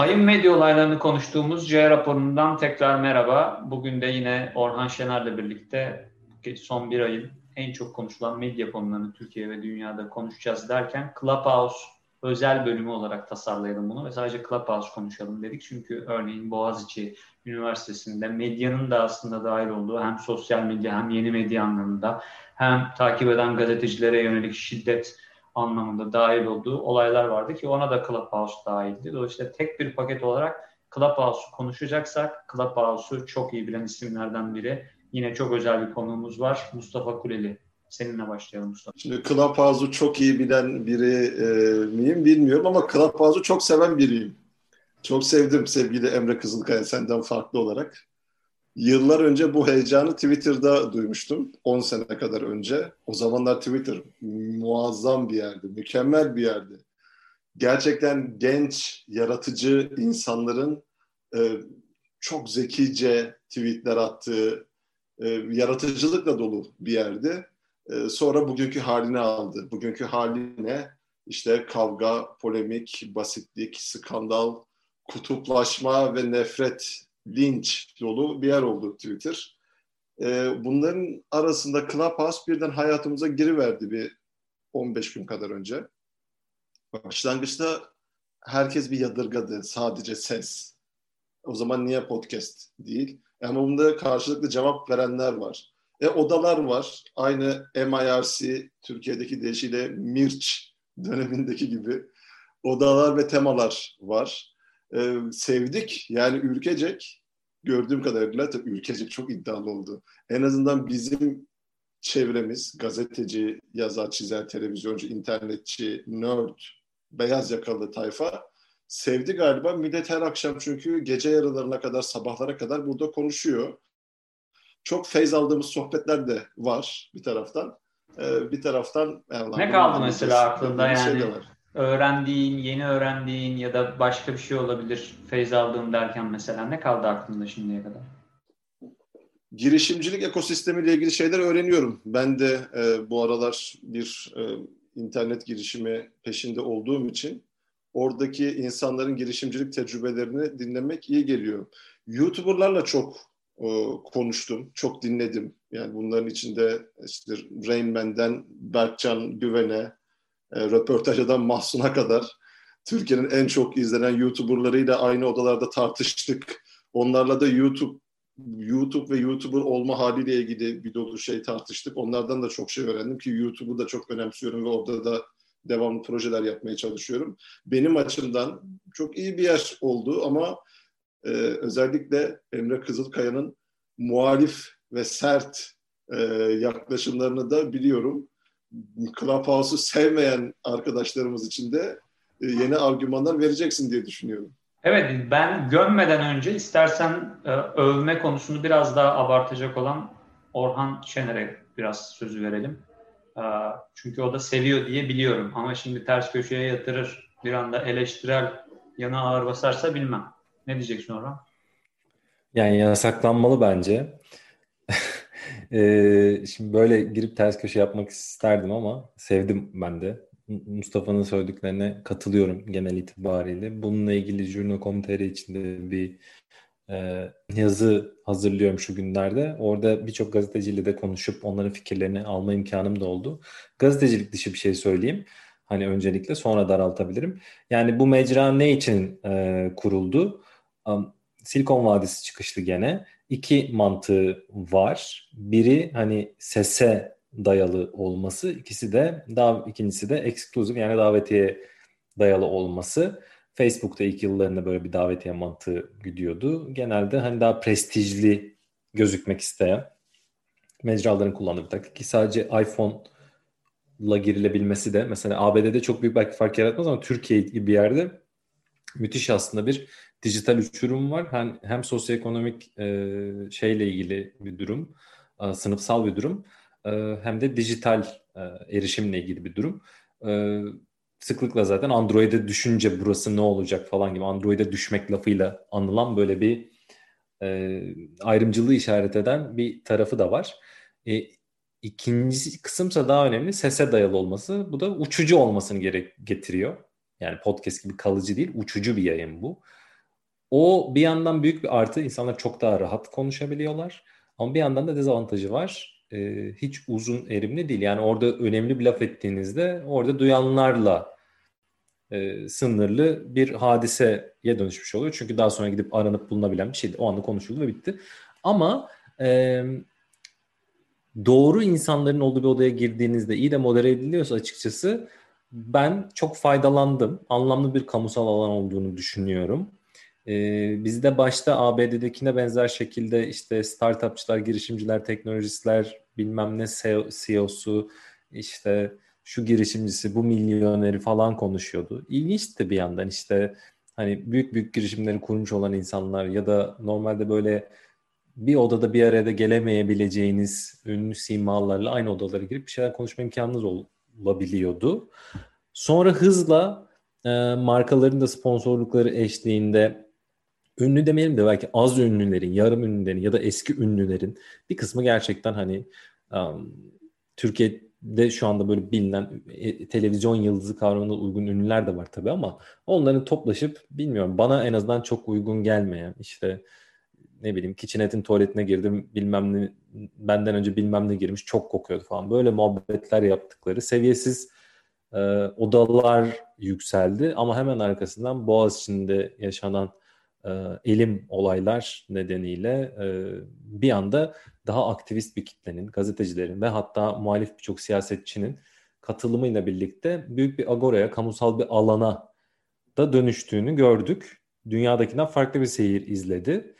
Ayın medya olaylarını konuştuğumuz C raporundan tekrar merhaba. Bugün de yine Orhan Şener'le birlikte son bir ayın en çok konuşulan medya konularını Türkiye ve dünyada konuşacağız derken Clubhouse özel bölümü olarak tasarlayalım bunu ve sadece Clubhouse konuşalım dedik. Çünkü örneğin Boğaziçi Üniversitesi'nde medyanın da aslında dahil olduğu hem sosyal medya hem yeni medya anlamında hem takip eden gazetecilere yönelik şiddet anlamında dahil olduğu olaylar vardı ki ona da Clubhouse dahildi. Dolayısıyla tek bir paket olarak Clubhouse'u konuşacaksak Clubhouse'u çok iyi bilen isimlerden biri. Yine çok özel bir konuğumuz var. Mustafa Kuleli. Seninle başlayalım Mustafa. Şimdi Clubhouse'u çok iyi bilen biri e, miyim bilmiyorum ama Clubhouse'u çok seven biriyim. Çok sevdim sevgili Emre Kızılkaya senden farklı olarak. Yıllar önce bu heyecanı Twitter'da duymuştum. 10 sene kadar önce. O zamanlar Twitter muazzam bir yerdi, mükemmel bir yerdi. Gerçekten genç, yaratıcı insanların e, çok zekice tweetler attığı, e, yaratıcılıkla dolu bir yerdi. E, sonra bugünkü halini aldı. Bugünkü haline işte kavga, polemik, basitlik, skandal, kutuplaşma ve nefret linç dolu bir yer oldu Twitter. E, bunların arasında Clubhouse birden hayatımıza giriverdi bir 15 gün kadar önce. Başlangıçta herkes bir yadırgadı. Sadece ses. O zaman niye podcast değil? Ama bunda karşılıklı cevap verenler var. E, odalar var. Aynı MIRC, Türkiye'deki deyişiyle Mirç dönemindeki gibi odalar ve temalar var e, sevdik. Yani ülkecek gördüğüm kadarıyla tabii ülkecek çok iddialı oldu. En azından bizim çevremiz gazeteci, yazar, çizer, televizyoncu, internetçi, nerd, beyaz yakalı tayfa sevdi galiba. Millet her akşam çünkü gece yarılarına kadar, sabahlara kadar burada konuşuyor. Çok feyz aldığımız sohbetler de var bir taraftan. Ee, bir taraftan... Ne kaldı mesela aklında şey yani? Şey öğrendiğin, yeni öğrendiğin ya da başka bir şey olabilir feyz aldığım derken mesela ne kaldı aklında şimdiye kadar? Girişimcilik ekosistemiyle ilgili şeyler öğreniyorum. Ben de e, bu aralar bir e, internet girişimi peşinde olduğum için oradaki insanların girişimcilik tecrübelerini dinlemek iyi geliyor. YouTuber'larla çok e, konuştum, çok dinledim. Yani bunların içinde işte Rain Man'den Berkcan Güven'e, e, röportaj eden Mahsun'a kadar Türkiye'nin en çok izlenen YouTuber'larıyla aynı odalarda tartıştık. Onlarla da YouTube YouTube ve YouTuber olma haliyle ilgili bir dolu şey tartıştık. Onlardan da çok şey öğrendim ki YouTube'u da çok önemsiyorum ve orada da devamlı projeler yapmaya çalışıyorum. Benim açımdan çok iyi bir yer oldu ama e, özellikle Emre Kızılkaya'nın muhalif ve sert e, yaklaşımlarını da biliyorum. Clubhouse'u sevmeyen arkadaşlarımız için de e, yeni argümanlar vereceksin diye düşünüyorum. Evet, ben gömmeden önce istersen e, övme konusunu biraz daha abartacak olan Orhan Şener'e biraz sözü verelim. E, çünkü o da seviyor diye biliyorum. Ama şimdi ters köşeye yatırır, bir anda eleştirel yana ağır basarsa bilmem. Ne diyeceksin Orhan? Yani yasaklanmalı bence. Ee, şimdi böyle girip ters köşe yapmak isterdim ama sevdim ben de. Mustafa'nın söylediklerine katılıyorum genel itibariyle. Bununla ilgili Jurno.com.tr içinde bir e, yazı hazırlıyorum şu günlerde. Orada birçok gazeteciyle de konuşup onların fikirlerini alma imkanım da oldu. Gazetecilik dışı bir şey söyleyeyim. Hani öncelikle sonra daraltabilirim. Yani bu mecra ne için e, kuruldu? Um, Silikon Vadisi çıkışlı gene iki mantığı var. Biri hani sese dayalı olması, ikisi de daha ikincisi de exclusive yani davetiye dayalı olması. Facebook'ta ilk yıllarında böyle bir davetiye mantığı gidiyordu. Genelde hani daha prestijli gözükmek isteyen mecraların kullandığı bir taktik ki sadece iPhone'la girilebilmesi de mesela ABD'de çok büyük belki fark yaratmaz ama Türkiye gibi bir yerde müthiş aslında bir dijital uçurum var. Hem, hem sosyoekonomik e, şeyle ilgili bir durum, e, sınıfsal bir durum e, hem de dijital e, erişimle ilgili bir durum. E, sıklıkla zaten Android'e düşünce burası ne olacak falan gibi Android'e düşmek lafıyla anılan böyle bir e, ayrımcılığı işaret eden bir tarafı da var. E, ikinci kısımsa daha önemli sese dayalı olması. Bu da uçucu olmasını gerek getiriyor. Yani podcast gibi kalıcı değil, uçucu bir yayın bu. O bir yandan büyük bir artı. İnsanlar çok daha rahat konuşabiliyorlar. Ama bir yandan da dezavantajı var. E, hiç uzun erimli değil. Yani orada önemli bir laf ettiğinizde orada duyanlarla e, sınırlı bir hadiseye dönüşmüş oluyor. Çünkü daha sonra gidip aranıp bulunabilen bir şeydi. O anda konuşuldu ve bitti. Ama e, doğru insanların olduğu bir odaya girdiğinizde iyi de modere ediliyorsa açıkçası ben çok faydalandım. Anlamlı bir kamusal alan olduğunu düşünüyorum. Ee, bizde başta ABD'dekine benzer şekilde işte startupçılar, girişimciler, teknolojistler, bilmem ne CEO'su, işte şu girişimcisi, bu milyoneri falan konuşuyordu. İlginçti bir yandan işte hani büyük büyük girişimleri kurmuş olan insanlar ya da normalde böyle bir odada bir araya da gelemeyebileceğiniz ünlü simalarla aynı odalara girip bir şeyler konuşma imkanınız olabiliyordu. Sonra hızla e, markaların da sponsorlukları eşliğinde ünlü demeyelim de belki az ünlülerin, yarım ünlülerin ya da eski ünlülerin bir kısmı gerçekten hani um, Türkiye'de şu anda böyle bilinen e, televizyon yıldızı kavramına uygun ünlüler de var tabii ama onların toplaşıp bilmiyorum bana en azından çok uygun gelmeyen işte ne bileyim kitchenet'in tuvaletine girdim bilmem ne benden önce bilmem ne girmiş çok kokuyordu falan. Böyle muhabbetler yaptıkları seviyesiz e, odalar yükseldi ama hemen arkasından Boğaziçi'nde yaşanan e, elim olaylar nedeniyle e, bir anda daha aktivist bir kitlenin, gazetecilerin ve hatta muhalif birçok siyasetçinin katılımıyla birlikte büyük bir agoraya, kamusal bir alana da dönüştüğünü gördük. Dünyadakinden farklı bir seyir izledi.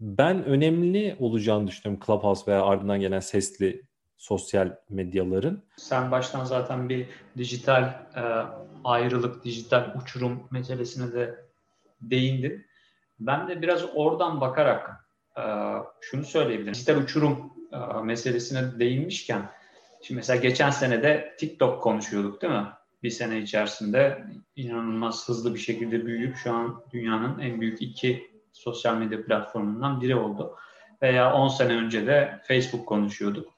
Ben önemli olacağını düşünüyorum Clubhouse veya ardından gelen sesli sosyal medyaların. Sen baştan zaten bir dijital e, ayrılık, dijital uçurum meselesine de değindin. Ben de biraz oradan bakarak e, şunu söyleyebilirim. Dijital uçurum e, meselesine değinmişken, şimdi mesela geçen sene de TikTok konuşuyorduk değil mi? Bir sene içerisinde inanılmaz hızlı bir şekilde büyüyüp şu an dünyanın en büyük iki sosyal medya platformundan biri oldu. Veya 10 sene önce de Facebook konuşuyorduk.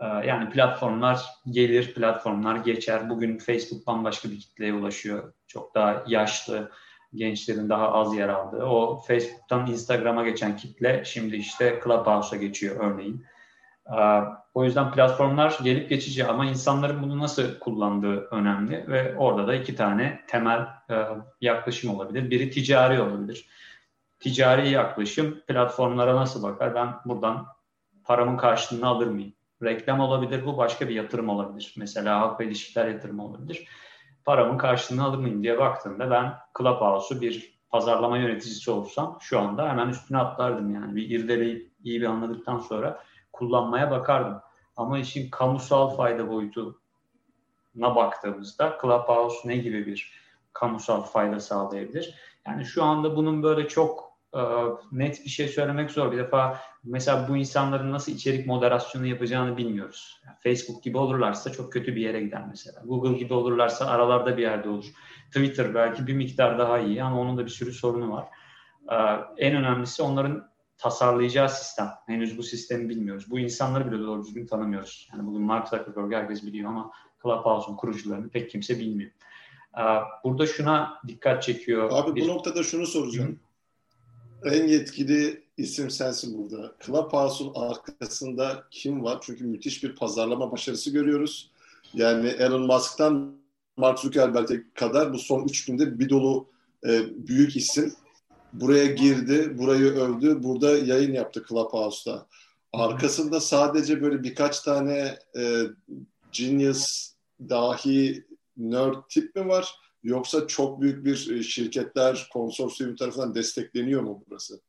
Ee, yani platformlar gelir, platformlar geçer. Bugün Facebook bambaşka bir kitleye ulaşıyor. Çok daha yaşlı, gençlerin daha az yer aldığı. O Facebook'tan Instagram'a geçen kitle şimdi işte Clubhouse'a geçiyor örneğin. Ee, o yüzden platformlar gelip geçici ama insanların bunu nasıl kullandığı önemli ve orada da iki tane temel e, yaklaşım olabilir. Biri ticari olabilir ticari yaklaşım platformlara nasıl bakar? Ben buradan paramın karşılığını alır mıyım? Reklam olabilir, bu başka bir yatırım olabilir. Mesela halk ve ilişkiler yatırımı olabilir. Paramın karşılığını alır mıyım diye baktığımda ben Clubhouse'u bir pazarlama yöneticisi olsam şu anda hemen üstüne atlardım yani. Bir irdeleyip iyi bir anladıktan sonra kullanmaya bakardım. Ama işin kamusal fayda boyutuna baktığımızda Clubhouse ne gibi bir kamusal fayda sağlayabilir? Yani şu anda bunun böyle çok net bir şey söylemek zor. Bir defa mesela bu insanların nasıl içerik moderasyonu yapacağını bilmiyoruz. Yani Facebook gibi olurlarsa çok kötü bir yere gider mesela. Google gibi olurlarsa aralarda bir yerde olur. Twitter belki bir miktar daha iyi ama onun da bir sürü sorunu var. E, en önemlisi onların tasarlayacağı sistem. Henüz bu sistemi bilmiyoruz. Bu insanları bile doğru düzgün tanımıyoruz. Yani bugün Mark Zuckerberg herkes biliyor ama Clubhouse'un kurucularını pek kimse bilmiyor. E, burada şuna dikkat çekiyor. Abi bir... bu noktada şunu soracağım. En yetkili isim sensin burada. Clubhouse'un arkasında kim var? Çünkü müthiş bir pazarlama başarısı görüyoruz. Yani Elon Musk'tan Mark Zuckerberg'e kadar bu son üç günde bir dolu e, büyük isim buraya girdi, burayı övdü, burada yayın yaptı Clubhouse'da. Arkasında sadece böyle birkaç tane e, genius, dahi, nerd tip mi var? Yoksa çok büyük bir e, şirketler, konsorsiyum tarafından destekleniyor mu burası?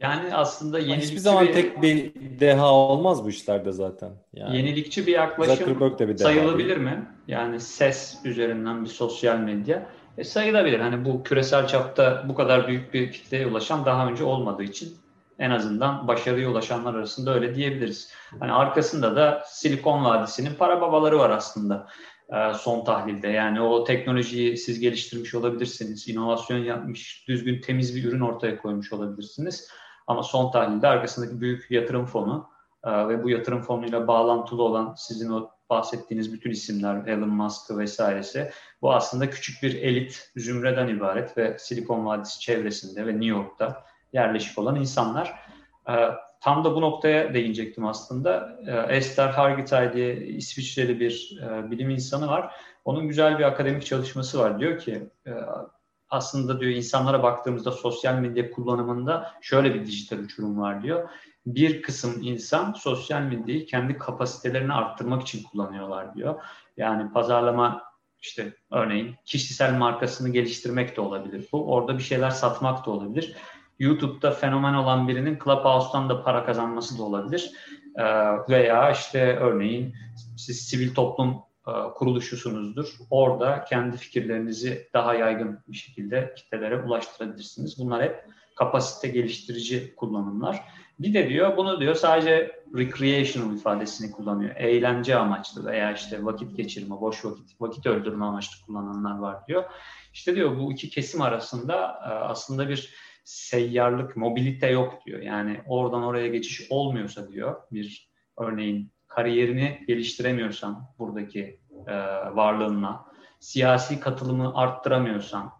Yani aslında yenilikçi hiçbir zaman bir, tek bir deha olmaz bu işlerde zaten. Yani yenilikçi bir yaklaşım bir sayılabilir mi? Yani ses üzerinden bir sosyal medya e, sayılabilir. Hani bu küresel çapta bu kadar büyük bir kitleye ulaşan daha önce olmadığı için en azından başarıya ulaşanlar arasında öyle diyebiliriz. Hani arkasında da Silikon Vadisi'nin para babaları var aslında. E, son tahlilde. Yani o teknolojiyi siz geliştirmiş olabilirsiniz, inovasyon yapmış, düzgün temiz bir ürün ortaya koymuş olabilirsiniz. Ama son tahlilde arkasındaki büyük yatırım fonu e, ve bu yatırım fonuyla bağlantılı olan sizin o bahsettiğiniz bütün isimler, Elon Musk vesairesi bu aslında küçük bir elit zümreden ibaret ve Silikon Vadisi çevresinde ve New York'ta yerleşik olan insanlar. Tam da bu noktaya değinecektim aslında. E, Esther Hargitay diye İsviçreli bir e, bilim insanı var. Onun güzel bir akademik çalışması var. Diyor ki e, aslında diyor insanlara baktığımızda sosyal medya kullanımında şöyle bir dijital uçurum var diyor. Bir kısım insan sosyal medyayı kendi kapasitelerini arttırmak için kullanıyorlar diyor. Yani pazarlama işte örneğin kişisel markasını geliştirmek de olabilir bu. Orada bir şeyler satmak da olabilir. YouTube'da fenomen olan birinin Clubhouse'dan da para kazanması da olabilir. Ee, veya işte örneğin siz sivil toplum e, kuruluşusunuzdur. Orada kendi fikirlerinizi daha yaygın bir şekilde kitlelere ulaştırabilirsiniz. Bunlar hep kapasite geliştirici kullanımlar. Bir de diyor bunu diyor sadece recreational ifadesini kullanıyor. Eğlence amaçlı veya işte vakit geçirme, boş vakit, vakit öldürme amaçlı kullananlar var diyor. İşte diyor bu iki kesim arasında e, aslında bir seyyarlık, mobilite yok diyor. Yani oradan oraya geçiş olmuyorsa diyor bir örneğin kariyerini geliştiremiyorsan buradaki e, varlığınla, siyasi katılımı arttıramıyorsan,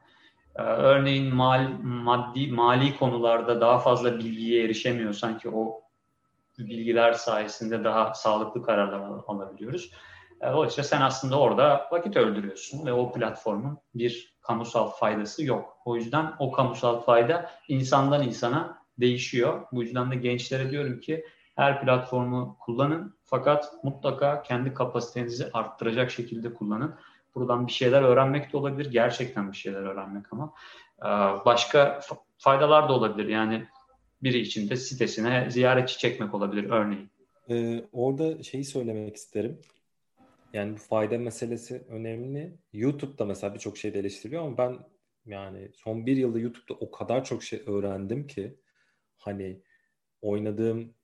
e, örneğin mal, maddi mali konularda daha fazla bilgiye erişemiyorsan ki o bilgiler sayesinde daha sağlıklı kararlar alabiliyoruz. E, dolayısıyla sen aslında orada vakit öldürüyorsun ve o platformun bir kamusal faydası yok. O yüzden o kamusal fayda insandan insana değişiyor. Bu yüzden de gençlere diyorum ki her platformu kullanın fakat mutlaka kendi kapasitenizi arttıracak şekilde kullanın. Buradan bir şeyler öğrenmek de olabilir. Gerçekten bir şeyler öğrenmek ama e, başka faydalar da olabilir. Yani biri için de sitesine ziyaretçi çekmek olabilir örneğin. Ee, orada şeyi söylemek isterim. Yani bu fayda meselesi önemli. YouTube'da mesela birçok şey eleştiriliyor ama ben yani son bir yılda YouTube'da o kadar çok şey öğrendim ki hani oynadığım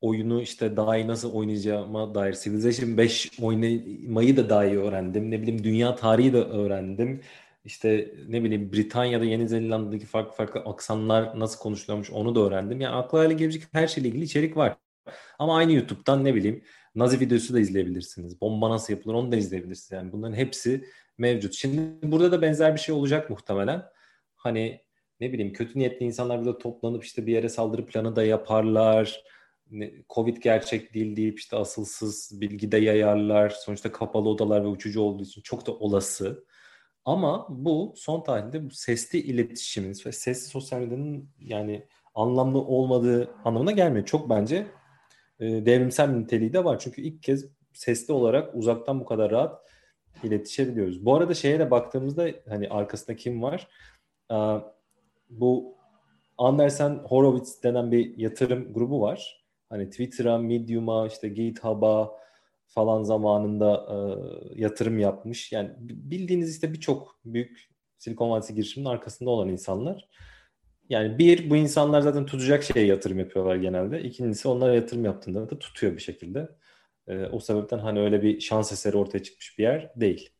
oyunu işte daha iyi nasıl oynayacağıma dair Civilization 5 oynamayı da daha iyi öğrendim. Ne bileyim dünya tarihi de öğrendim. İşte ne bileyim Britanya'da Yeni Zelanda'daki farklı farklı aksanlar nasıl konuşuluyormuş onu da öğrendim. Yani akla hale gelecek her şeyle ilgili içerik var. Ama aynı YouTube'dan ne bileyim Nazi videosu da izleyebilirsiniz. Bomba nasıl yapılır onu da izleyebilirsiniz. Yani bunların hepsi mevcut. Şimdi burada da benzer bir şey olacak muhtemelen. Hani ne bileyim kötü niyetli insanlar burada toplanıp işte bir yere saldırı planı da yaparlar Covid gerçek değil deyip işte asılsız bilgi de yayarlar. Sonuçta kapalı odalar ve uçucu olduğu için çok da olası. Ama bu son tarihte bu sesli iletişimin ve sesli sosyal medyanın yani anlamlı olmadığı anlamına gelmiyor. Çok bence e, devrimsel niteliği de var. Çünkü ilk kez sesli olarak uzaktan bu kadar rahat iletişebiliyoruz. Bu arada şeye de baktığımızda hani arkasında kim var? Aa, bu Andersen Horowitz denen bir yatırım grubu var hani Twitter'a, Medium'a, işte GitHub'a falan zamanında e, yatırım yapmış. Yani bildiğiniz işte birçok büyük Silikon Vadisi girişiminin arkasında olan insanlar. Yani bir, bu insanlar zaten tutacak şeye yatırım yapıyorlar genelde. İkincisi onlara yatırım yaptığında da tutuyor bir şekilde. E, o sebepten hani öyle bir şans eseri ortaya çıkmış bir yer değil.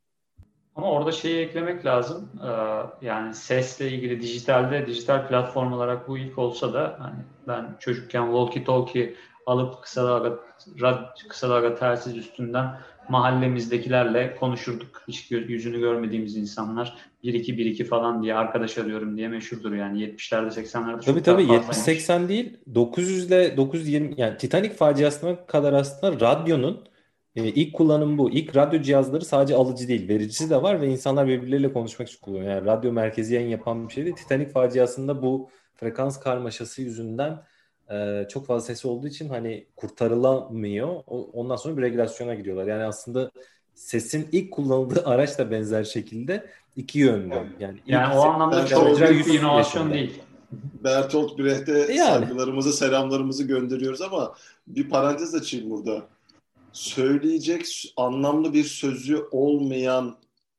Ama orada şeyi eklemek lazım. Ee, yani sesle ilgili dijitalde, dijital platform olarak bu ilk olsa da hani ben çocukken walkie talkie alıp kısa dalga, rad, kısa dalga telsiz üstünden mahallemizdekilerle konuşurduk. Hiç yüzünü görmediğimiz insanlar 1-2-1-2 falan diye arkadaş arıyorum diye meşhurdur yani 70'lerde 80'lerde çok Tabii tabii 70-80 değil 900 ile 920 yani Titanic faciasına kadar aslında radyonun e, ilk kullanım bu. İlk radyo cihazları sadece alıcı değil, vericisi de var ve insanlar birbirleriyle konuşmak için kullanıyor. Yani radyo merkezi yayın yapan bir şeydi. Titanic faciasında bu frekans karmaşası yüzünden e, çok fazla sesi olduğu için hani kurtarılamıyor. O, ondan sonra bir regülasyona gidiyorlar. Yani aslında sesin ilk kullanıldığı araç da benzer şekilde iki yönlü. Yani, yani o anlamda çok büyük bir inovasyon yaşında. değil. Bertolt Brecht'e yani. saygılarımızı, selamlarımızı gönderiyoruz ama bir parantez açayım burada söyleyecek anlamlı bir sözü olmayan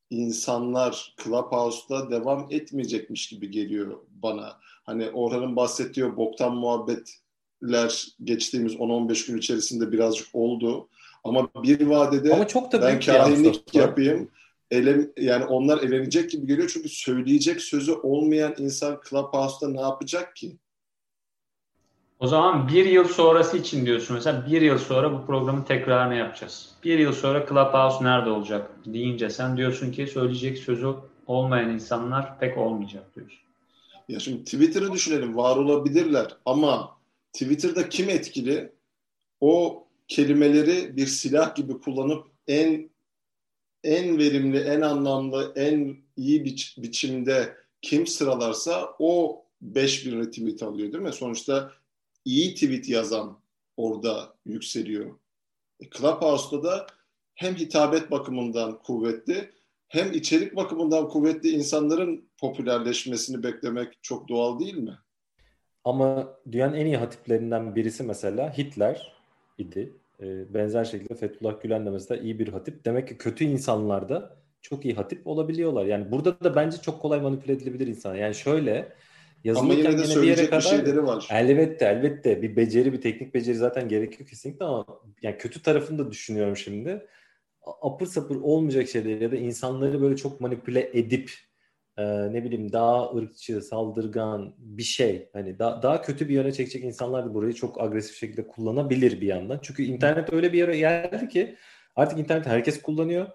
insanlar Clubhouse'da devam etmeyecekmiş gibi geliyor bana. Hani Orhan'ın bahsettiği boktan muhabbetler geçtiğimiz 10-15 gün içerisinde birazcık oldu. Ama bir vadede Ama çok da ben kahinlik yapayım. Ele, yani onlar elenecek gibi geliyor. Çünkü söyleyecek sözü olmayan insan Clubhouse'da ne yapacak ki? O zaman bir yıl sonrası için diyorsun mesela bir yıl sonra bu programın tekrarını yapacağız. Bir yıl sonra Clubhouse nerede olacak deyince sen diyorsun ki söyleyecek sözü olmayan insanlar pek olmayacak diyorsun. Ya şimdi Twitter'ı düşünelim var olabilirler ama Twitter'da kim etkili? O kelimeleri bir silah gibi kullanıp en en verimli, en anlamlı, en iyi biç, biçimde kim sıralarsa o 5000 retweet alıyor değil mi? Sonuçta iyi tweet yazan orada yükseliyor. E, Clubhouse'da da hem hitabet bakımından kuvvetli hem içerik bakımından kuvvetli insanların popülerleşmesini beklemek çok doğal değil mi? Ama dünyanın en iyi hatiplerinden birisi mesela Hitler idi. E, benzer şekilde Fethullah Gülen de mesela iyi bir hatip. Demek ki kötü insanlarda çok iyi hatip olabiliyorlar. Yani burada da bence çok kolay manipüle edilebilir insan. Yani şöyle yazılırken yine de bir yere kadar şeyleri var. Elbette elbette bir beceri bir teknik beceri zaten gerekiyor kesinlikle ama yani kötü tarafını da düşünüyorum şimdi. Apır sapır olmayacak şeyler ya da insanları böyle çok manipüle edip e, ne bileyim daha ırkçı, saldırgan bir şey hani da, daha kötü bir yöne çekecek insanlar da burayı çok agresif şekilde kullanabilir bir yandan. Çünkü internet öyle bir yere geldi ki artık internet herkes kullanıyor.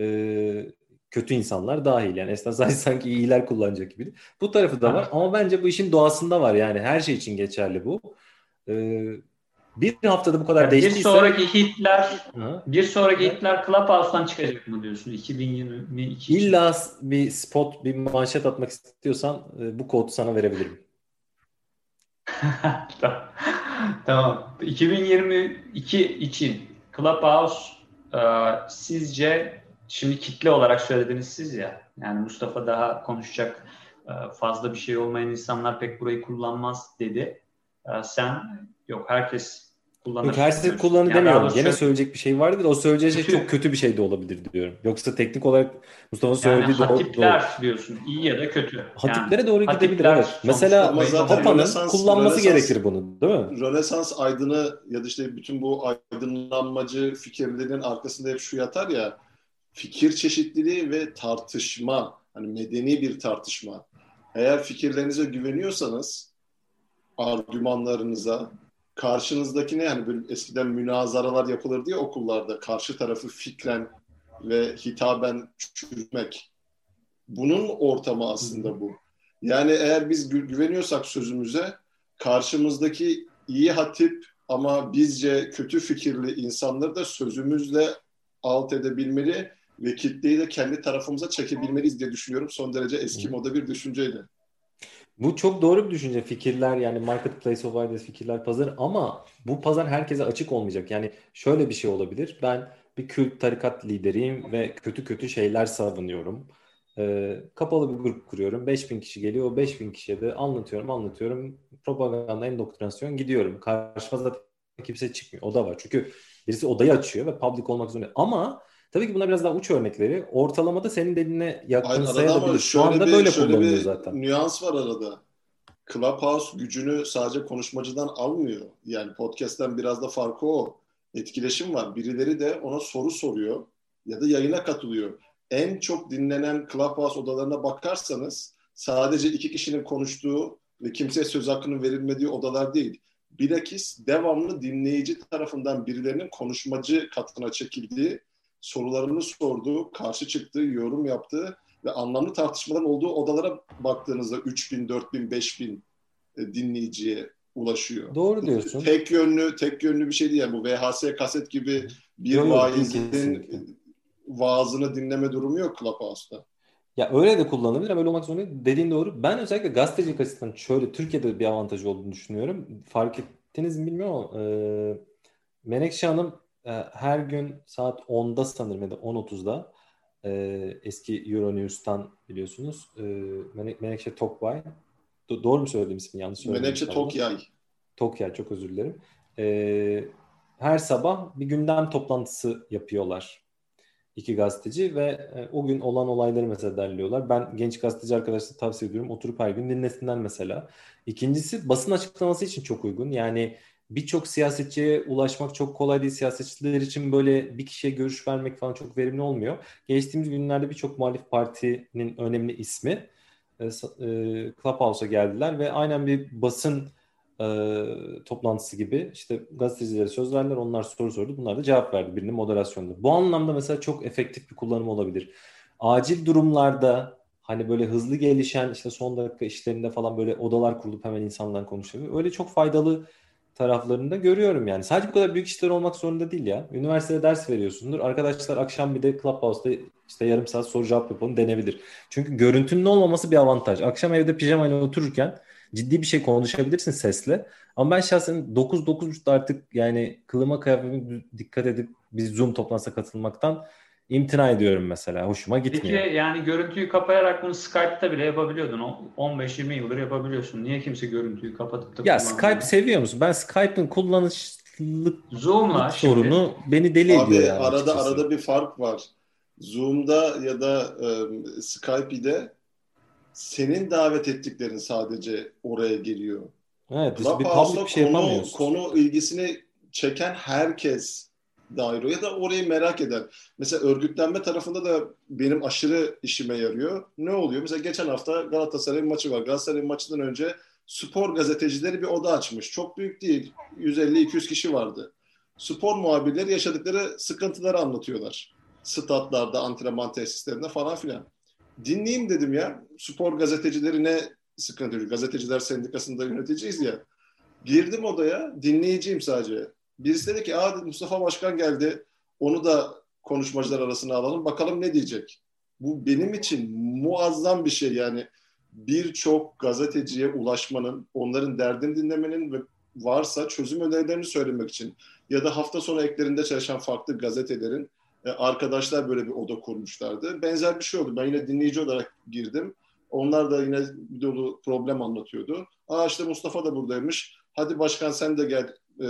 E, kötü insanlar dahil. Yani esnaf sadece sanki iyiler kullanacak gibi. Bu tarafı da var ama bence bu işin doğasında var yani her şey için geçerli bu. Ee, bir haftada bu kadar yani değiştiyse... Bir sonraki Hitler ha? bir sonraki. Hitler Clubhouse'dan çıkacak mı diyorsun 2022 için? İlla bir spot, bir manşet atmak istiyorsan e, bu kodu sana verebilirim. tamam. 2022 için Clubhouse e, sizce şimdi kitle olarak söylediniz siz ya. Yani Mustafa daha konuşacak e, fazla bir şey olmayan insanlar pek burayı kullanmaz dedi. E, sen yok herkes kullanır. Yok herkes kullanır yani demiyorum. Gene söyleyecek bir şey vardır. O söyleyeceği şey çok kötü bir şey de olabilir diyorum. Yoksa teknik olarak Mustafa söylediği yani hatipler doğru. diyorsun. iyi ya da kötü. Hatiplere yani, doğru gidebilir evet. Mesela Hoppa'nın kullanması Rönesans, gerekir bunu değil mi? Rönesans aydını ya da işte bütün bu aydınlanmacı fikirlerin arkasında hep şu yatar ya fikir çeşitliliği ve tartışma, hani medeni bir tartışma. Eğer fikirlerinize güveniyorsanız, argümanlarınıza, karşınızdaki ne yani böyle eskiden münazaralar yapılır diye okullarda karşı tarafı fikren ve hitaben çürütmek. Bunun ortamı aslında bu. Yani eğer biz gü- güveniyorsak sözümüze karşımızdaki iyi hatip ama bizce kötü fikirli insanları da sözümüzle alt edebilmeli ve kitleyi de kendi tarafımıza çekebilmeliyiz diye düşünüyorum. Son derece eski moda bir düşünceydi. Bu çok doğru bir düşünce. Fikirler yani marketplace of ideas fikirler pazar ama bu pazar herkese açık olmayacak. Yani şöyle bir şey olabilir. Ben bir kült tarikat lideriyim ve kötü kötü şeyler savunuyorum. Ee, kapalı bir grup kuruyorum. 5000 kişi geliyor. O 5000 kişiye de anlatıyorum, anlatıyorum. Propaganda, endoktrinasyon gidiyorum. Karşıma zaten kimse çıkmıyor. O da var. Çünkü birisi odayı açıyor ve public olmak zorunda. Ama Tabii ki bunlar biraz daha uç örnekleri. Ortalamada senin dediğine yakın sayılabilir. Şu anda bir, böyle kullanılıyor zaten. nüans var arada. Clubhouse gücünü sadece konuşmacıdan almıyor. Yani podcast'ten biraz da farkı o. Etkileşim var. Birileri de ona soru soruyor ya da yayına katılıyor. En çok dinlenen Clubhouse odalarına bakarsanız sadece iki kişinin konuştuğu ve kimseye söz hakkının verilmediği odalar değil. Bilakis devamlı dinleyici tarafından birilerinin konuşmacı katına çekildiği sorularını sordu, karşı çıktı, yorum yaptı ve anlamlı tartışmaların olduğu odalara baktığınızda 3000, 4000, 5000 dinleyiciye ulaşıyor. Doğru diyorsun. Tek yönlü, tek yönlü bir şey değil. Yani bu VHS kaset gibi bir yok, vaizin vaazını dinleme durumu yok Clubhouse'da. Ya öyle de kullanılabilir ama öyle olmak zorunda değil. Dediğin doğru. Ben özellikle gazetecilik açısından şöyle Türkiye'de bir avantajı olduğunu düşünüyorum. Fark ettiniz mi bilmiyorum ama e, Menekşe Hanım her gün saat 10'da sanırım ya da 10.30'da e, eski Euronews'tan biliyorsunuz e, Menekşe Tokbay Do- doğru mu söyledim ismini yanlış söyledim. Menekşe Tokyay. Tokyay çok özür dilerim. E, her sabah bir gündem toplantısı yapıyorlar iki gazeteci ve e, o gün olan olayları mesela derliyorlar. Ben genç gazeteci arkadaşlara tavsiye ediyorum. Oturup her gün dinlesinler mesela. İkincisi basın açıklaması için çok uygun. Yani birçok siyasetçiye ulaşmak çok kolay değil. Siyasetçiler için böyle bir kişiye görüş vermek falan çok verimli olmuyor. Geçtiğimiz günlerde birçok muhalif partinin önemli ismi e, e, Clubhouse'a geldiler ve aynen bir basın e, toplantısı gibi işte gazetecilere söz verdiler. Onlar soru sordu. Bunlar da cevap verdi. Birinin moderasyonunda. Bu anlamda mesela çok efektif bir kullanım olabilir. Acil durumlarda hani böyle hızlı gelişen işte son dakika işlerinde falan böyle odalar kurulup hemen insanlarla konuşuyor. Öyle çok faydalı taraflarını da görüyorum yani. Sadece bu kadar büyük işler olmak zorunda değil ya. Üniversitede ders veriyorsundur. Arkadaşlar akşam bir de Clubhouse'da işte yarım saat soru cevap yapalım denebilir. Çünkü görüntünün olmaması bir avantaj. Akşam evde pijamayla otururken ciddi bir şey konuşabilirsin sesle. Ama ben şahsen 9-9.30'da artık yani kılıma kıyafetime dikkat edip bir Zoom toplantısına katılmaktan imtina ediyorum mesela. Hoşuma gitmiyor. Peki yani görüntüyü kapayarak bunu Skype'ta bile yapabiliyordun. 15-20 yıldır yapabiliyorsun. Niye kimse görüntüyü kapatıp da Ya Skype seviyor musun? Ben Skype'ın kullanışlılık Zoom'la sorunu şimdi. beni deli Abi, ediyor yani. Arada açıkçası. arada bir fark var. Zoom'da ya da e, Skype'de senin davet ettiklerin sadece oraya geliyor. Evet, işte bir Clubhouse'da public bir şey konu, yapamıyorsun. konu ilgisini çeken herkes dahil o ya da orayı merak eden. Mesela örgütlenme tarafında da benim aşırı işime yarıyor. Ne oluyor? Mesela geçen hafta Galatasaray'ın maçı var. Galatasaray'ın maçından önce spor gazetecileri bir oda açmış. Çok büyük değil. 150-200 kişi vardı. Spor muhabirleri yaşadıkları sıkıntıları anlatıyorlar. Statlarda, antrenman tesislerinde falan filan. Dinleyeyim dedim ya. Spor gazetecileri ne sıkıntı? Gazeteciler Sendikası'nda yöneticiyiz ya. Girdim odaya, dinleyiciyim sadece. Birisi dedi ki, Aa, Mustafa Başkan geldi, onu da konuşmacılar arasına alalım, bakalım ne diyecek. Bu benim için muazzam bir şey yani. Birçok gazeteciye ulaşmanın, onların derdini dinlemenin ve varsa çözüm önerilerini söylemek için ya da hafta sonu eklerinde çalışan farklı gazetelerin e, arkadaşlar böyle bir oda kurmuşlardı. Benzer bir şey oldu. Ben yine dinleyici olarak girdim. Onlar da yine bir dolu problem anlatıyordu. Aa işte Mustafa da buradaymış. Hadi başkan sen de gel e,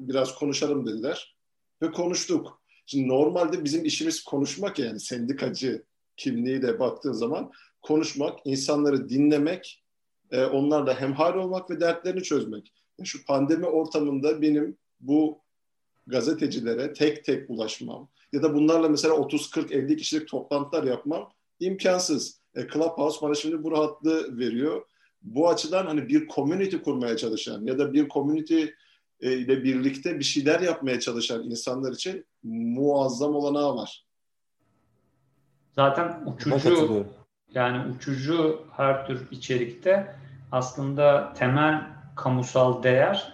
biraz konuşalım dediler. Ve konuştuk. Şimdi normalde bizim işimiz konuşmak yani sendikacı kimliğiyle baktığın zaman konuşmak, insanları dinlemek, e, onlarla hemhal olmak ve dertlerini çözmek. Şu pandemi ortamında benim bu gazetecilere tek tek ulaşmam ya da bunlarla mesela 30-40-50 kişilik toplantılar yapmam imkansız. E, Clubhouse bana şimdi bu rahatlığı veriyor. Bu açıdan hani bir community kurmaya çalışan ya da bir community e, ile birlikte bir şeyler yapmaya çalışan insanlar için muazzam olanağı var. Zaten uçucu yani uçucu her tür içerikte aslında temel kamusal değer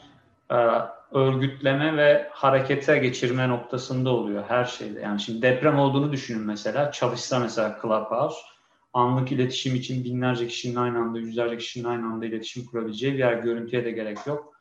e, örgütleme ve harekete geçirme noktasında oluyor her şeyde. Yani şimdi deprem olduğunu düşünün mesela. Çalışsa mesela Clubhouse anlık iletişim için binlerce kişinin aynı anda, yüzlerce kişinin aynı anda iletişim kurabileceği bir yer görüntüye de gerek yok.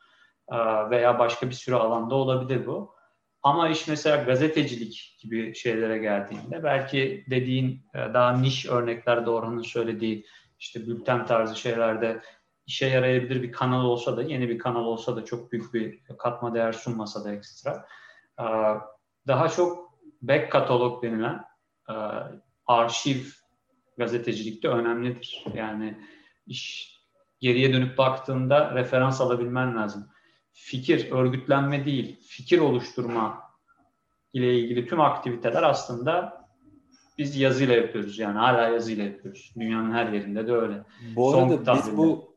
Veya başka bir sürü alanda olabilir bu. Ama iş mesela gazetecilik gibi şeylere geldiğinde belki dediğin daha niş örneklerde Orhan'ın söylediği işte bülten tarzı şeylerde işe yarayabilir bir kanal olsa da yeni bir kanal olsa da çok büyük bir katma değer sunmasa da ekstra. Daha çok back katalog denilen arşiv gazetecilikte önemlidir. Yani iş geriye dönüp baktığında referans alabilmen lazım. Fikir, örgütlenme değil, fikir oluşturma ile ilgili tüm aktiviteler aslında biz yazıyla yapıyoruz. Yani hala yazıyla yapıyoruz. Dünyanın her yerinde de öyle. Bu arada biz bu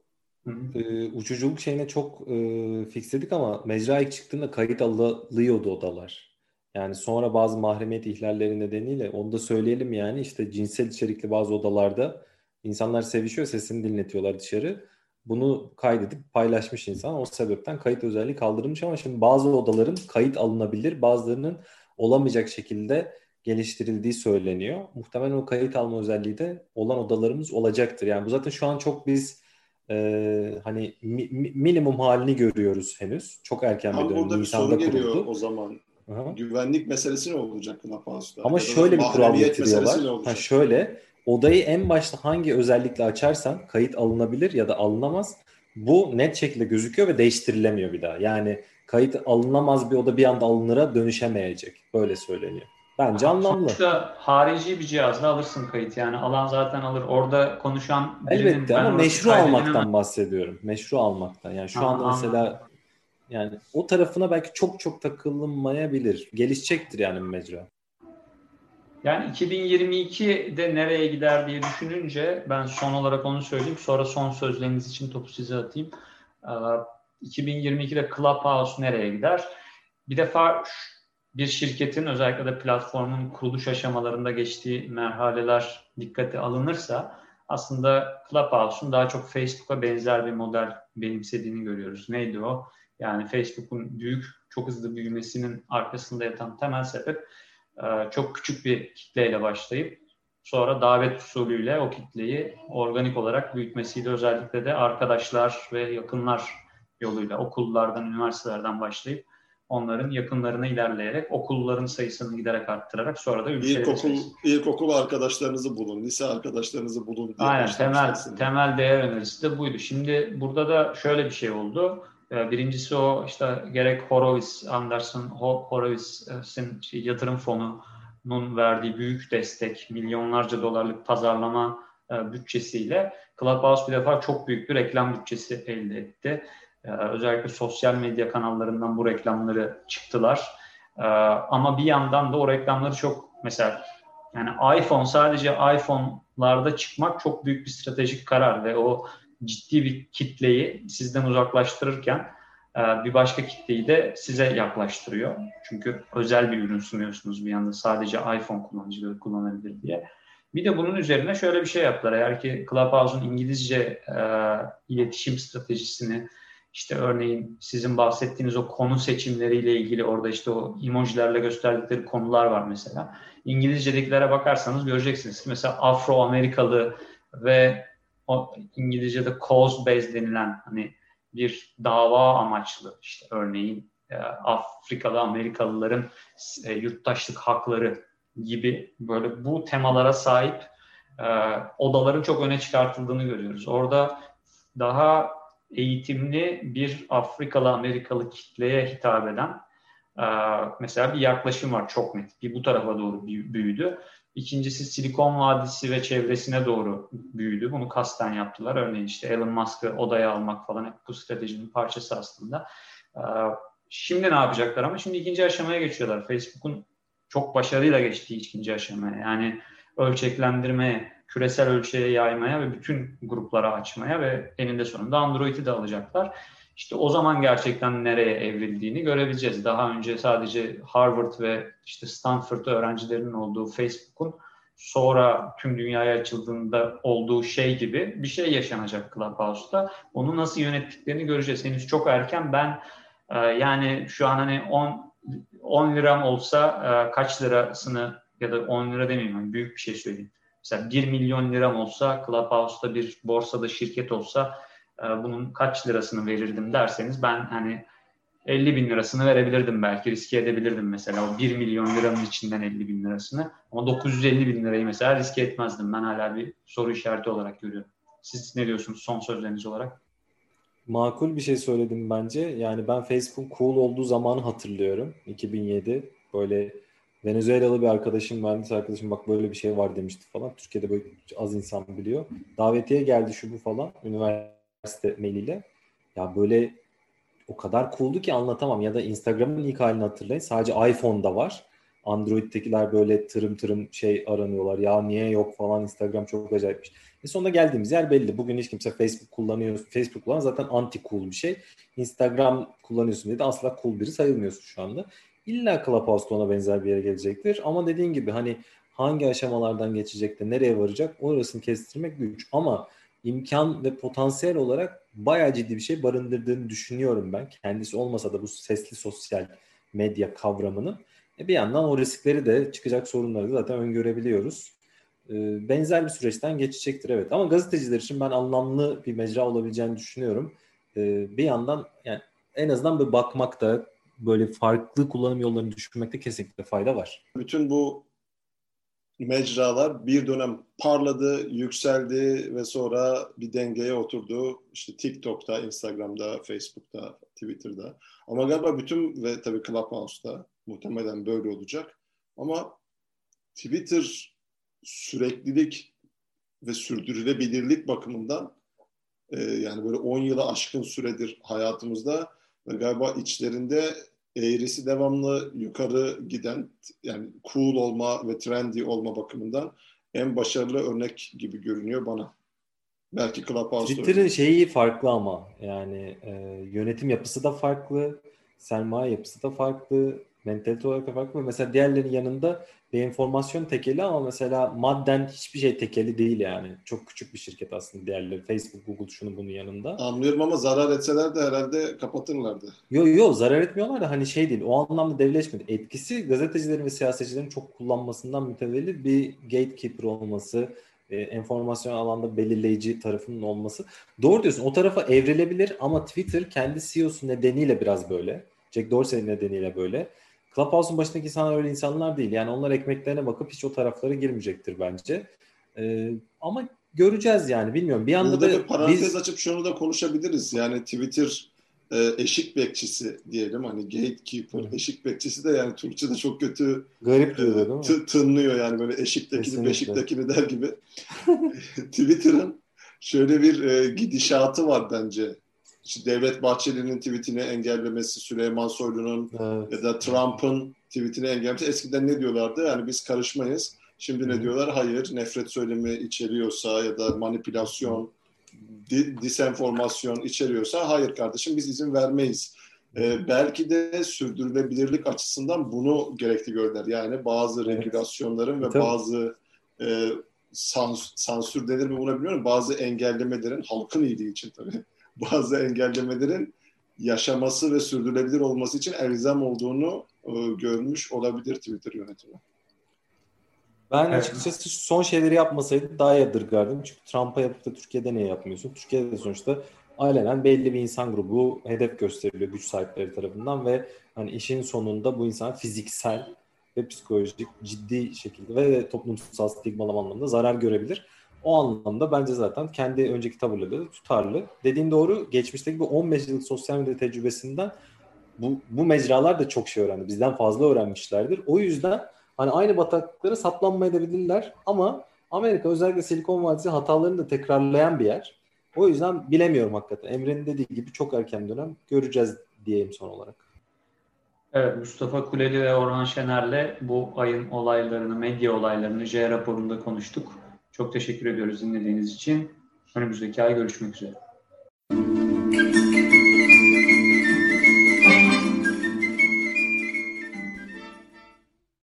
e, uçuculuk şeyine çok e, fixledik ama mecra ilk çıktığında kayıt alıyordu odalar. Yani sonra bazı mahremiyet ihlalleri nedeniyle onu da söyleyelim yani işte cinsel içerikli bazı odalarda insanlar sevişiyor sesini dinletiyorlar dışarı. Bunu kaydedip paylaşmış insan. O sebepten kayıt özelliği kaldırılmış ama şimdi bazı odaların kayıt alınabilir bazılarının olamayacak şekilde geliştirildiği söyleniyor. Muhtemelen o kayıt alma özelliği de olan odalarımız olacaktır. Yani bu zaten şu an çok biz e, hani mi, minimum halini görüyoruz henüz. Çok erken bir dönem. Burada bir sorun geliyor o zaman. Aha. Güvenlik meselesi ne olacak Clubhouse'da? Ama şöyle bir kural getiriyorlar. Ha şöyle odayı en başta hangi özellikle açarsan kayıt alınabilir ya da alınamaz. Bu net şekilde gözüküyor ve değiştirilemiyor bir daha. Yani kayıt alınamaz bir oda bir anda alınıra dönüşemeyecek. Böyle söyleniyor. Bence anlamlı. Sonuçta harici bir cihazla alırsın kayıt. Yani alan zaten alır. Orada konuşan birinin... Elbette ama meşru almaktan bahsediyorum. Meşru almaktan. Yani şu ha, anda mesela yani o tarafına belki çok çok takılınmayabilir. Gelişecektir yani mecra. Yani 2022'de nereye gider diye düşününce ben son olarak onu söyleyeyim. Sonra son sözleriniz için topu size atayım. 2022'de Clubhouse nereye gider? Bir defa bir şirketin özellikle de platformun kuruluş aşamalarında geçtiği merhaleler dikkate alınırsa aslında Clubhouse'un daha çok Facebook'a benzer bir model benimsediğini görüyoruz. Neydi o? Yani Facebook'un büyük, çok hızlı büyümesinin arkasında yatan temel sebep çok küçük bir kitleyle başlayıp sonra davet usulüyle o kitleyi organik olarak büyütmesiyle özellikle de arkadaşlar ve yakınlar yoluyla okullardan, üniversitelerden başlayıp onların yakınlarına ilerleyerek okulların sayısını giderek arttırarak sonra da ülkeleri İlkokul, ilkokul arkadaşlarınızı bulun, lise arkadaşlarınızı bulun. Diye Aynen temel, temel değer önerisi de buydu. Şimdi burada da şöyle bir şey oldu. Ee, Birincisi o işte gerek Horowitz, Anderson Ho- Horowitz'in şey, yatırım fonunun verdiği büyük destek, milyonlarca dolarlık pazarlama e, bütçesiyle Clubhouse bir defa çok büyük bir reklam bütçesi elde etti. Ee, Özellikle sosyal medya kanallarından bu reklamları çıktılar. Ee, Ama bir yandan da o reklamları çok mesela yani iPhone sadece iPhone'larda çıkmak çok büyük bir stratejik karar ve o ciddi bir kitleyi sizden uzaklaştırırken e, bir başka kitleyi de size yaklaştırıyor. Çünkü özel bir ürün sunuyorsunuz bir yanda sadece iPhone kullanıcıları kullanabilir diye. Bir de bunun üzerine şöyle bir şey yaptılar. Eğer ki Clubhouse'un İngilizce e, iletişim stratejisini işte örneğin sizin bahsettiğiniz o konu seçimleriyle ilgili orada işte o emojilerle gösterdikleri konular var mesela. İngilizce'dekilere bakarsanız göreceksiniz mesela Afro-Amerikalı ve o İngilizce'de cause based denilen hani bir dava amaçlı işte örneğin e, Afrikalı Amerikalıların e, yurttaşlık hakları gibi böyle bu temalara sahip e, odaların çok öne çıkartıldığını görüyoruz. Orada daha eğitimli bir Afrikalı Amerikalı kitleye hitap eden mesela bir yaklaşım var çok net. Bir bu tarafa doğru büyüdü. İkincisi Silikon Vadisi ve çevresine doğru büyüdü. Bunu kasten yaptılar. Örneğin işte Elon Musk'ı odaya almak falan hep bu stratejinin parçası aslında. Ee, şimdi ne yapacaklar ama şimdi ikinci aşamaya geçiyorlar. Facebook'un çok başarıyla geçtiği ikinci aşamaya. Yani ölçeklendirmeye, küresel ölçeğe yaymaya ve bütün gruplara açmaya ve eninde sonunda Android'i de alacaklar. İşte o zaman gerçekten nereye evrildiğini görebileceğiz. Daha önce sadece Harvard ve işte Stanford öğrencilerinin olduğu Facebook'un sonra tüm dünyaya açıldığında olduğu şey gibi bir şey yaşanacak Clubhouse'da. Onu nasıl yönettiklerini göreceğiz. Henüz çok erken. Ben e, yani şu an hani 10 10 liram olsa e, kaç lirasını ya da 10 lira demeyeyim yani büyük bir şey söyleyeyim. Mesela 1 milyon liram olsa Clubhouse'da bir borsada şirket olsa bunun kaç lirasını verirdim derseniz ben hani 50 bin lirasını verebilirdim belki riske edebilirdim mesela o 1 milyon liranın içinden 50 bin lirasını ama 950 bin lirayı mesela riske etmezdim ben hala bir soru işareti olarak görüyorum. Siz ne diyorsunuz son sözleriniz olarak? Makul bir şey söyledim bence. Yani ben Facebook cool olduğu zamanı hatırlıyorum. 2007. Böyle Venezuelalı bir arkadaşım, mühendis arkadaşım bak böyle bir şey var demişti falan. Türkiye'de böyle az insan biliyor. Davetiye geldi şu bu falan. Üniversite mailiyle. Ya böyle o kadar cooldu ki anlatamam. Ya da Instagram'ın ilk halini hatırlayın. Sadece iPhone'da var. Android'tekiler böyle tırım tırım şey aranıyorlar. Ya niye yok falan Instagram çok acayipmiş. E sonunda geldiğimiz yer belli. Bugün hiç kimse Facebook kullanıyor. Facebook kullanan zaten anti cool bir şey. Instagram kullanıyorsun diye de asla cool biri sayılmıyorsun şu anda. İlla Clubhouse'da ona benzer bir yere gelecektir. Ama dediğin gibi hani hangi aşamalardan geçecek de nereye varacak orasını kestirmek güç. Ama imkan ve potansiyel olarak bayağı ciddi bir şey barındırdığını düşünüyorum ben. Kendisi olmasa da bu sesli sosyal medya kavramının. E bir yandan o riskleri de çıkacak sorunları da zaten öngörebiliyoruz. E, benzer bir süreçten geçecektir evet. Ama gazeteciler için ben anlamlı bir mecra olabileceğini düşünüyorum. E, bir yandan yani en azından bir bakmakta böyle farklı kullanım yollarını düşünmekte kesinlikle fayda var. Bütün bu mecralar bir dönem parladı, yükseldi ve sonra bir dengeye oturdu. İşte TikTok'ta, Instagram'da, Facebook'ta, Twitter'da. Ama galiba bütün ve tabii Clubhouse'da muhtemelen böyle olacak. Ama Twitter süreklilik ve sürdürülebilirlik bakımından e, yani böyle 10 yıla aşkın süredir hayatımızda ve galiba içlerinde eğrisi devamlı yukarı giden yani cool olma ve trendy olma bakımından en başarılı örnek gibi görünüyor bana. Belki Clubhouse Twitter'ın şeyi farklı ama yani e, yönetim yapısı da farklı, sermaye yapısı da farklı, mentalite olarak da farklı. Mesela diğerlerinin yanında bir enformasyon tekeli ama mesela madden hiçbir şey tekeli değil yani. Çok küçük bir şirket aslında diğerleri. Facebook, Google şunu bunun yanında. Anlıyorum ama zarar etseler de herhalde kapatırlardı. Yok yok zarar etmiyorlar da hani şey değil. O anlamda devleşmedi. Etkisi gazetecilerin ve siyasetçilerin çok kullanmasından mütevellit bir gatekeeper olması, e, enformasyon alanda belirleyici tarafının olması. Doğru diyorsun. O tarafa evrilebilir ama Twitter kendi CEO'su nedeniyle biraz böyle. Jack Dorsey nedeniyle böyle. Clubhouse'un başındaki insanlar öyle insanlar değil. Yani onlar ekmeklerine bakıp hiç o taraflara girmeyecektir bence. Ee, ama göreceğiz yani bilmiyorum. Bir anda Burada da bir parantez biz... açıp şunu da konuşabiliriz. Yani Twitter e, eşik bekçisi diyelim hani gatekeeper Hı. eşik bekçisi de yani Türkçe'de çok kötü garip diyor değil mi? T- tınlıyor yani böyle eşiktekini Kesinlikle. beşiktekini der gibi. Twitter'ın şöyle bir e, gidişatı var bence. İşte Devlet Bahçeli'nin tweetini engellemesi, Süleyman Soylu'nun evet. ya da Trump'ın tweetini engellemesi. Eskiden ne diyorlardı? Yani biz karışmayız. Şimdi Hı. ne diyorlar? Hayır, nefret söylemi içeriyorsa ya da manipülasyon, di, disenformasyon içeriyorsa hayır kardeşim biz izin vermeyiz. Ee, belki de sürdürülebilirlik açısından bunu gerekli gördüler. Yani bazı evet. regülasyonların ve Tabii. bazı e, sans, sansür denir mi buna bilmiyorum. Bazı engellemelerin halkın iyiliği için tabii bazı engellemelerin yaşaması ve sürdürülebilir olması için elzem olduğunu e, görmüş olabilir Twitter yönetimi. Ben evet. açıkçası son şeyleri yapmasaydı daha yadırgardım. Çünkü Trump'a yapıp da Türkiye'de ne yapmıyorsun? Türkiye'de sonuçta alenen belli bir insan grubu hedef gösteriliyor güç sahipleri tarafından ve hani işin sonunda bu insan fiziksel ve psikolojik ciddi şekilde ve toplumsal stigmalama anlamında zarar görebilir. O anlamda bence zaten kendi önceki tavırları tutarlı. Dediğin doğru. Geçmişteki bu 15 yıllık sosyal medya tecrübesinden bu, bu mecralar da çok şey öğrendi. Bizden fazla öğrenmişlerdir. O yüzden hani aynı bataklıklara saplanmayabilirler ama Amerika özellikle Silikon Vadisi hatalarını da tekrarlayan bir yer. O yüzden bilemiyorum hakikaten. Emre'nin dediği gibi çok erken dönem göreceğiz diyeyim son olarak. Evet Mustafa Kuleli ve Orhan Şener'le bu ayın olaylarını, medya olaylarını J raporunda konuştuk. Çok teşekkür ediyoruz dinlediğiniz için. Önümüzdeki ay görüşmek üzere.